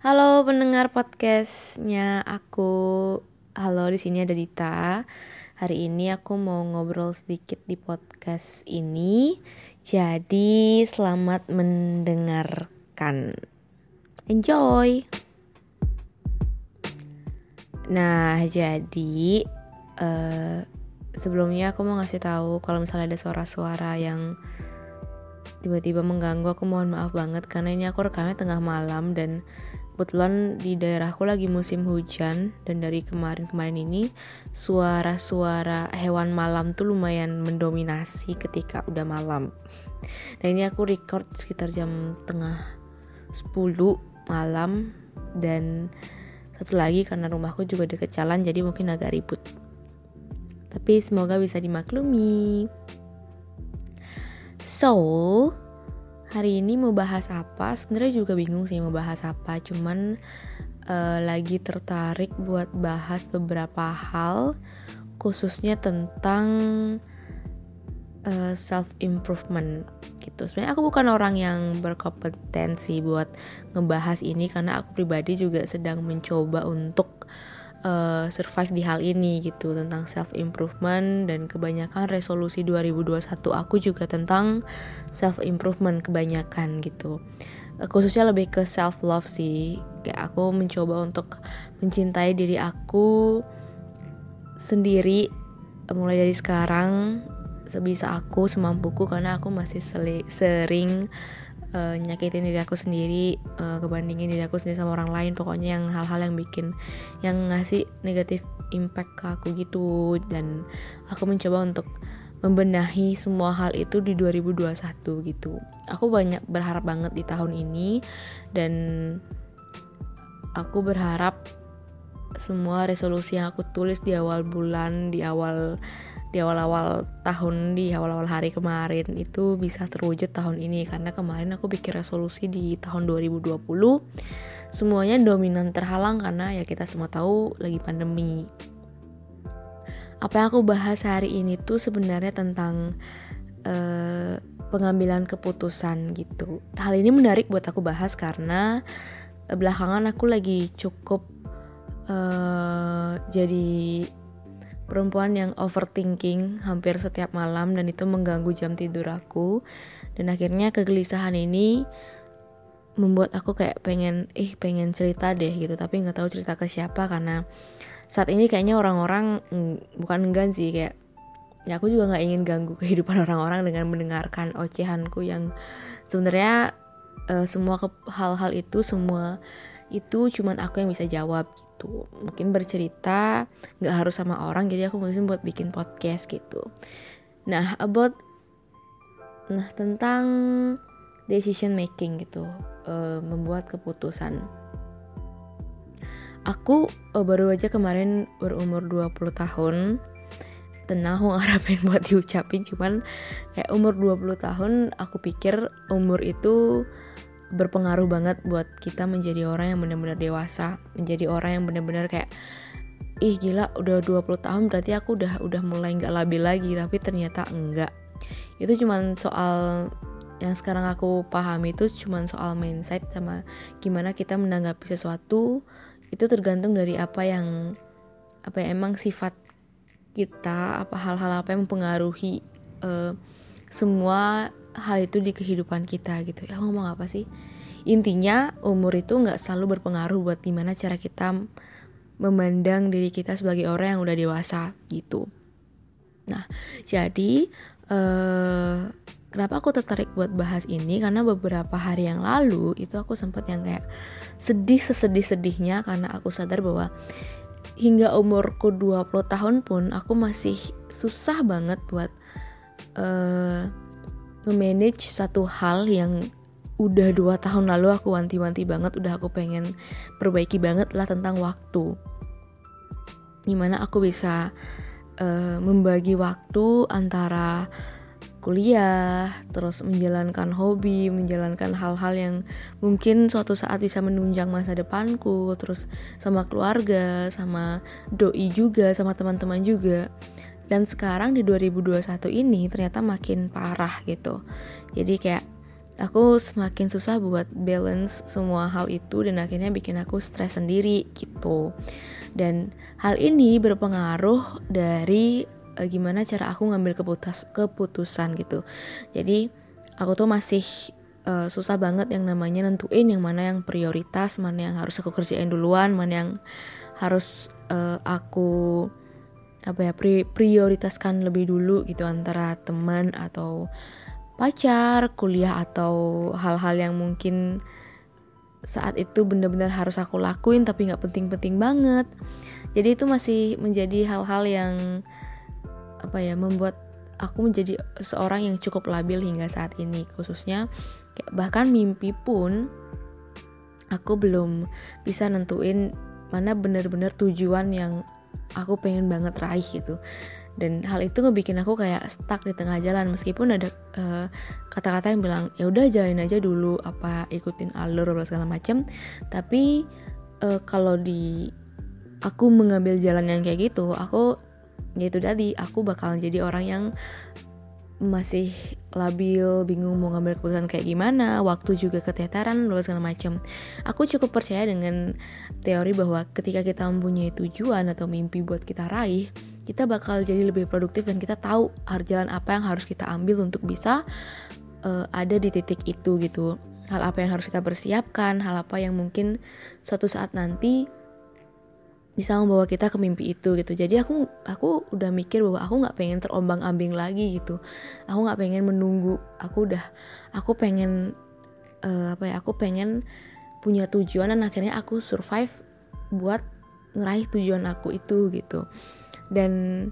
Halo pendengar podcastnya aku. Halo di sini ada Dita. Hari ini aku mau ngobrol sedikit di podcast ini. Jadi selamat mendengarkan. Enjoy. Nah jadi uh, sebelumnya aku mau ngasih tahu kalau misalnya ada suara-suara yang tiba-tiba mengganggu aku mohon maaf banget karena ini aku rekamnya tengah malam dan kebetulan di daerahku lagi musim hujan dan dari kemarin-kemarin ini suara-suara hewan malam tuh lumayan mendominasi ketika udah malam. Dan ini aku record sekitar jam tengah 10 malam dan satu lagi karena rumahku juga deket jalan jadi mungkin agak ribut. Tapi semoga bisa dimaklumi. So, hari ini mau bahas apa? Sebenarnya juga bingung sih mau bahas apa cuman uh, lagi tertarik buat bahas beberapa hal khususnya tentang uh, eh, self improvement gitu. Sebenarnya aku bukan orang yang berkompetensi buat ngebahas ini karena aku pribadi juga sedang mencoba untuk uh, survive di hal ini gitu tentang self improvement dan kebanyakan resolusi 2021 aku juga tentang self improvement kebanyakan gitu. Uh, khususnya lebih ke self love sih. Kayak aku mencoba untuk mencintai diri aku sendiri uh, mulai dari sekarang sebisa aku semampuku karena aku masih sering uh, nyakitin diri aku sendiri uh, kebandingin diri aku sendiri sama orang lain pokoknya yang hal-hal yang bikin yang ngasih negatif impact ke aku gitu dan aku mencoba untuk membenahi semua hal itu di 2021 gitu. Aku banyak berharap banget di tahun ini dan aku berharap semua resolusi yang aku tulis di awal bulan, di awal di awal-awal tahun di awal-awal hari kemarin itu bisa terwujud tahun ini. Karena kemarin aku bikin resolusi di tahun 2020 semuanya dominan terhalang karena ya kita semua tahu lagi pandemi. Apa yang aku bahas hari ini tuh sebenarnya tentang uh, pengambilan keputusan gitu. Hal ini menarik buat aku bahas karena belakangan aku lagi cukup uh, jadi perempuan yang overthinking hampir setiap malam dan itu mengganggu jam tidur aku. Dan akhirnya kegelisahan ini membuat aku kayak pengen eh pengen cerita deh gitu. Tapi nggak tahu cerita ke siapa karena saat ini kayaknya orang-orang bukan enggan sih kayak ya aku juga nggak ingin ganggu kehidupan orang-orang dengan mendengarkan ocehanku yang sebenarnya uh, semua hal-hal itu semua itu cuman aku yang bisa jawab gitu. Mungkin bercerita nggak harus sama orang jadi aku mutusin buat bikin podcast gitu. Nah about nah tentang decision making gitu. Uh, membuat keputusan. Aku uh, baru aja kemarin berumur 20 tahun. Tenang aku ngarepin buat diucapin cuman kayak umur 20 tahun aku pikir umur itu berpengaruh banget buat kita menjadi orang yang benar-benar dewasa, menjadi orang yang benar-benar kayak ih gila udah 20 tahun berarti aku udah udah mulai nggak labil lagi tapi ternyata enggak. Itu cuman soal yang sekarang aku pahami itu cuman soal mindset sama gimana kita menanggapi sesuatu itu tergantung dari apa yang apa yang emang sifat kita apa hal-hal apa yang mempengaruhi uh, semua hal itu di kehidupan kita gitu. Ya ngomong apa sih? Intinya umur itu nggak selalu berpengaruh buat gimana cara kita memandang diri kita sebagai orang yang udah dewasa gitu. Nah jadi eh, kenapa aku tertarik buat bahas ini? Karena beberapa hari yang lalu itu aku sempat yang kayak sedih sesedih sedihnya karena aku sadar bahwa hingga umurku 20 tahun pun aku masih susah banget buat uh, memanage satu hal yang udah dua tahun lalu aku wanti-wanti banget udah aku pengen perbaiki banget lah tentang waktu. Gimana aku bisa uh, membagi waktu antara kuliah, terus menjalankan hobi, menjalankan hal-hal yang mungkin suatu saat bisa menunjang masa depanku, terus sama keluarga, sama doi juga, sama teman-teman juga dan sekarang di 2021 ini ternyata makin parah gitu. Jadi kayak aku semakin susah buat balance semua hal itu dan akhirnya bikin aku stres sendiri gitu. Dan hal ini berpengaruh dari uh, gimana cara aku ngambil keputus keputusan gitu. Jadi aku tuh masih uh, susah banget yang namanya nentuin yang mana yang prioritas mana yang harus aku kerjain duluan mana yang harus uh, aku apa ya pri prioritaskan lebih dulu gitu antara teman atau pacar, kuliah atau hal-hal yang mungkin saat itu benar-benar harus aku lakuin tapi nggak penting-penting banget. Jadi itu masih menjadi hal-hal yang apa ya membuat aku menjadi seorang yang cukup labil hingga saat ini khususnya bahkan mimpi pun aku belum bisa nentuin mana benar-benar tujuan yang aku pengen banget raih gitu. Dan hal itu ngebikin aku kayak stuck di tengah jalan meskipun ada eh, kata-kata yang bilang ya udah jalanin aja dulu apa ikutin alur segala macam tapi uh, kalau di aku mengambil jalan yang kayak gitu aku ya itu tadi aku bakal jadi orang yang masih labil, bingung mau ngambil keputusan kayak gimana, waktu juga keteteran, luas segala macam. Aku cukup percaya dengan teori bahwa ketika kita mempunyai tujuan atau mimpi buat kita raih, kita bakal jadi lebih produktif dan kita tahu jalan apa yang harus kita ambil untuk bisa uh, ada di titik itu gitu. Hal apa yang harus kita persiapkan, hal apa yang mungkin suatu saat nanti bisa membawa kita ke mimpi itu gitu. Jadi aku aku udah mikir bahwa aku nggak pengen terombang ambing lagi gitu. Aku nggak pengen menunggu. Aku udah aku pengen uh, apa ya aku pengen punya tujuan dan akhirnya aku survive buat ngeraih tujuan aku itu gitu. Dan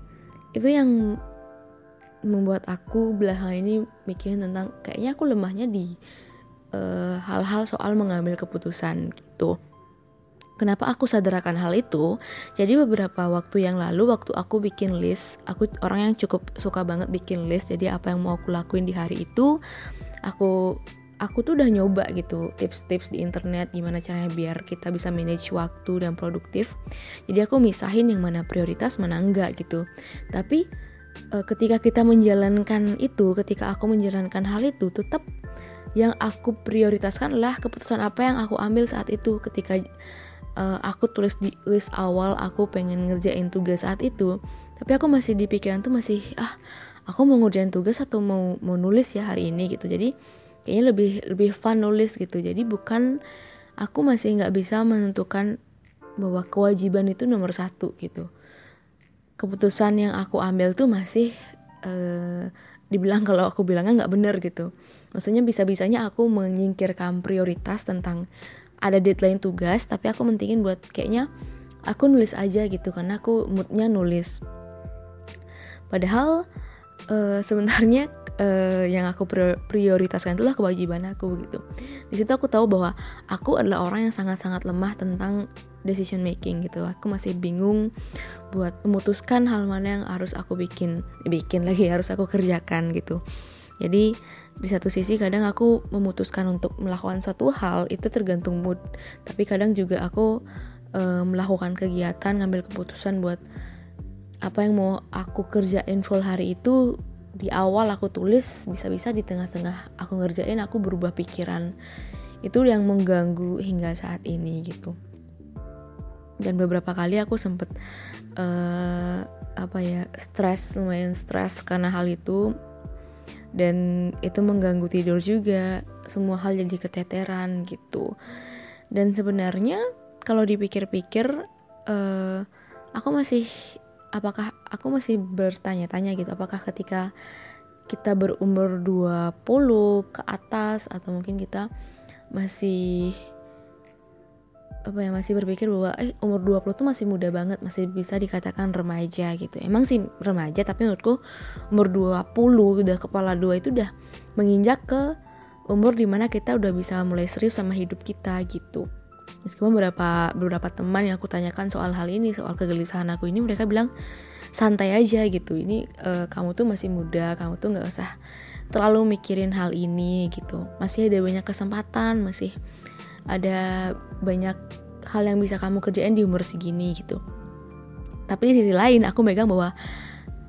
itu yang membuat aku belakangan ini mikirin tentang kayaknya aku lemahnya di eh, hal-hal uh, soal mengambil keputusan gitu Kenapa aku sadar akan hal itu? Jadi beberapa waktu yang lalu waktu aku bikin list, aku orang yang cukup suka banget bikin list. Jadi apa yang mau aku lakuin di hari itu, aku aku tuh udah nyoba gitu tips-tips di internet gimana caranya biar kita bisa manage waktu dan produktif. Jadi aku misahin yang mana prioritas, mana enggak gitu. Tapi e, ketika kita menjalankan itu, ketika aku menjalankan hal itu, tetap yang aku prioritaskan adalah keputusan apa yang aku ambil saat itu ketika uh, aku tulis di list awal aku pengen ngerjain tugas saat itu. Tapi aku masih di pikiran tuh masih ah aku mau ngerjain tugas atau mau mau nulis ya hari ini gitu. Jadi kayaknya lebih lebih fun nulis gitu. Jadi bukan aku masih nggak bisa menentukan bahwa kewajiban itu nomor satu gitu. Keputusan yang aku ambil tuh masih uh, dibilang kalau aku bilangnya nggak bener gitu. Maksudnya bisa-bisanya aku menyingkirkan prioritas tentang ada deadline tugas tapi aku mentingin buat kayaknya aku nulis aja gitu karena aku moodnya nulis. Padahal uh, sebenarnya uh, yang aku prioritaskan itulah kewajiban aku begitu di situ aku tahu bahwa aku adalah orang yang sangat-sangat lemah tentang decision making gitu. Aku masih bingung buat memutuskan hal mana yang harus aku bikin bikin lagi harus aku kerjakan gitu jadi di satu sisi kadang aku memutuskan untuk melakukan suatu hal itu tergantung mood. Tapi kadang juga aku e, melakukan kegiatan ngambil keputusan buat apa yang mau aku kerjain full hari itu di awal aku tulis bisa-bisa di tengah-tengah aku ngerjain aku berubah pikiran. Itu yang mengganggu hingga saat ini gitu. Dan beberapa kali aku sempet uh, apa ya stres lumayan stres karena hal itu dan itu mengganggu tidur juga. Semua hal jadi keteteran gitu. Dan sebenarnya kalau dipikir-pikir uh, aku masih apakah aku masih bertanya-tanya gitu. Apakah ketika kita berumur 20 ke atas atau mungkin kita masih apa ya masih berpikir bahwa eh umur 20 tuh masih muda banget, masih bisa dikatakan remaja gitu. Emang sih remaja tapi menurutku umur 20 udah kepala dua itu udah menginjak ke umur di mana kita udah bisa mulai serius sama hidup kita gitu. Meskipun beberapa beberapa teman yang aku tanyakan soal hal ini, soal kegelisahan aku ini mereka bilang santai aja gitu. Ini uh, kamu tuh masih muda, kamu tuh nggak usah terlalu mikirin hal ini gitu. Masih ada banyak kesempatan, masih ada banyak hal yang bisa kamu kerjain di umur segini gitu. Tapi di sisi lain aku megang bahwa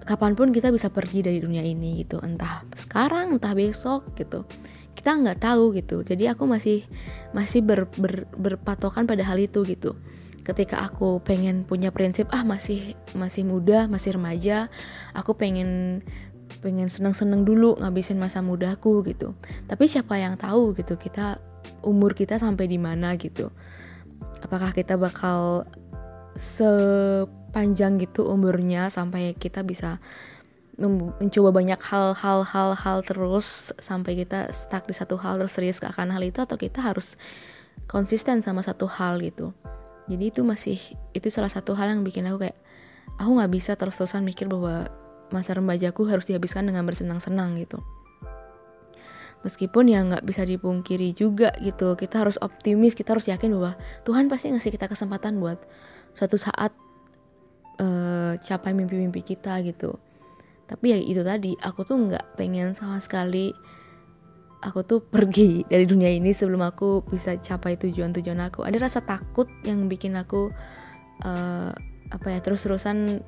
kapan pun kita bisa pergi dari dunia ini gitu. Entah sekarang entah besok gitu. Kita nggak tahu gitu. Jadi aku masih masih ber, ber, berpatokan pada hal itu gitu. Ketika aku pengen punya prinsip ah masih masih muda masih remaja aku pengen pengen seneng-seneng dulu ngabisin masa mudaku gitu. Tapi siapa yang tahu gitu. Kita umur kita sampai di mana gitu. Apakah kita bakal sepanjang gitu umurnya sampai kita bisa mencoba banyak hal-hal hal-hal terus sampai kita stuck di satu hal terus serius akan hal itu atau kita harus konsisten sama satu hal gitu. Jadi itu masih itu salah satu hal yang bikin aku kayak aku nggak bisa terus-terusan mikir bahwa masa remajaku harus dihabiskan dengan bersenang-senang gitu meskipun ya nggak bisa dipungkiri juga gitu kita harus optimis kita harus yakin bahwa Tuhan pasti ngasih kita kesempatan buat suatu saat uh, capai mimpi-mimpi kita gitu. Tapi ya itu tadi aku tuh nggak pengen sama sekali aku tuh pergi dari dunia ini sebelum aku bisa capai tujuan-tujuan aku. Ada rasa takut yang bikin aku uh, apa ya terus-terusan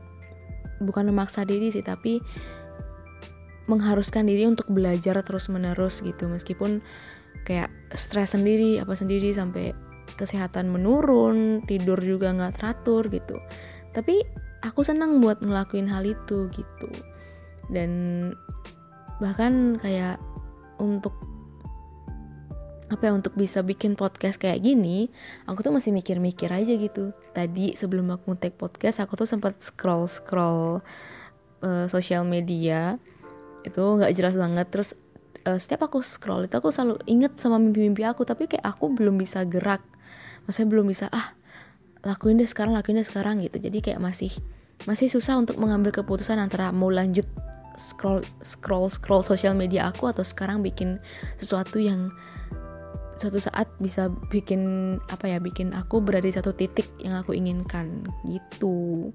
bukan memaksa diri sih tapi mengharuskan diri untuk belajar terus menerus gitu. Meskipun kayak stres sendiri apa sendiri sampai kesehatan menurun tidur juga nggak teratur gitu. Tapi aku senang buat ngelakuin hal itu gitu. Dan bahkan kayak untuk apa ya untuk bisa bikin podcast kayak gini aku tuh masih mikir-mikir aja gitu. Tadi sebelum aku take podcast aku tuh sempat scroll scroll uh, sosial media itu nggak jelas banget. Terus uh, setiap aku scroll itu aku selalu inget sama mimpi-mimpi aku. Tapi kayak aku belum bisa gerak. Maksudnya belum bisa ah lakuin deh sekarang lakuin deh sekarang gitu. Jadi kayak masih masih susah untuk mengambil keputusan antara mau lanjut scroll scroll scroll sosial media aku atau sekarang bikin sesuatu yang suatu saat bisa bikin apa ya bikin aku berada di satu titik yang aku inginkan gitu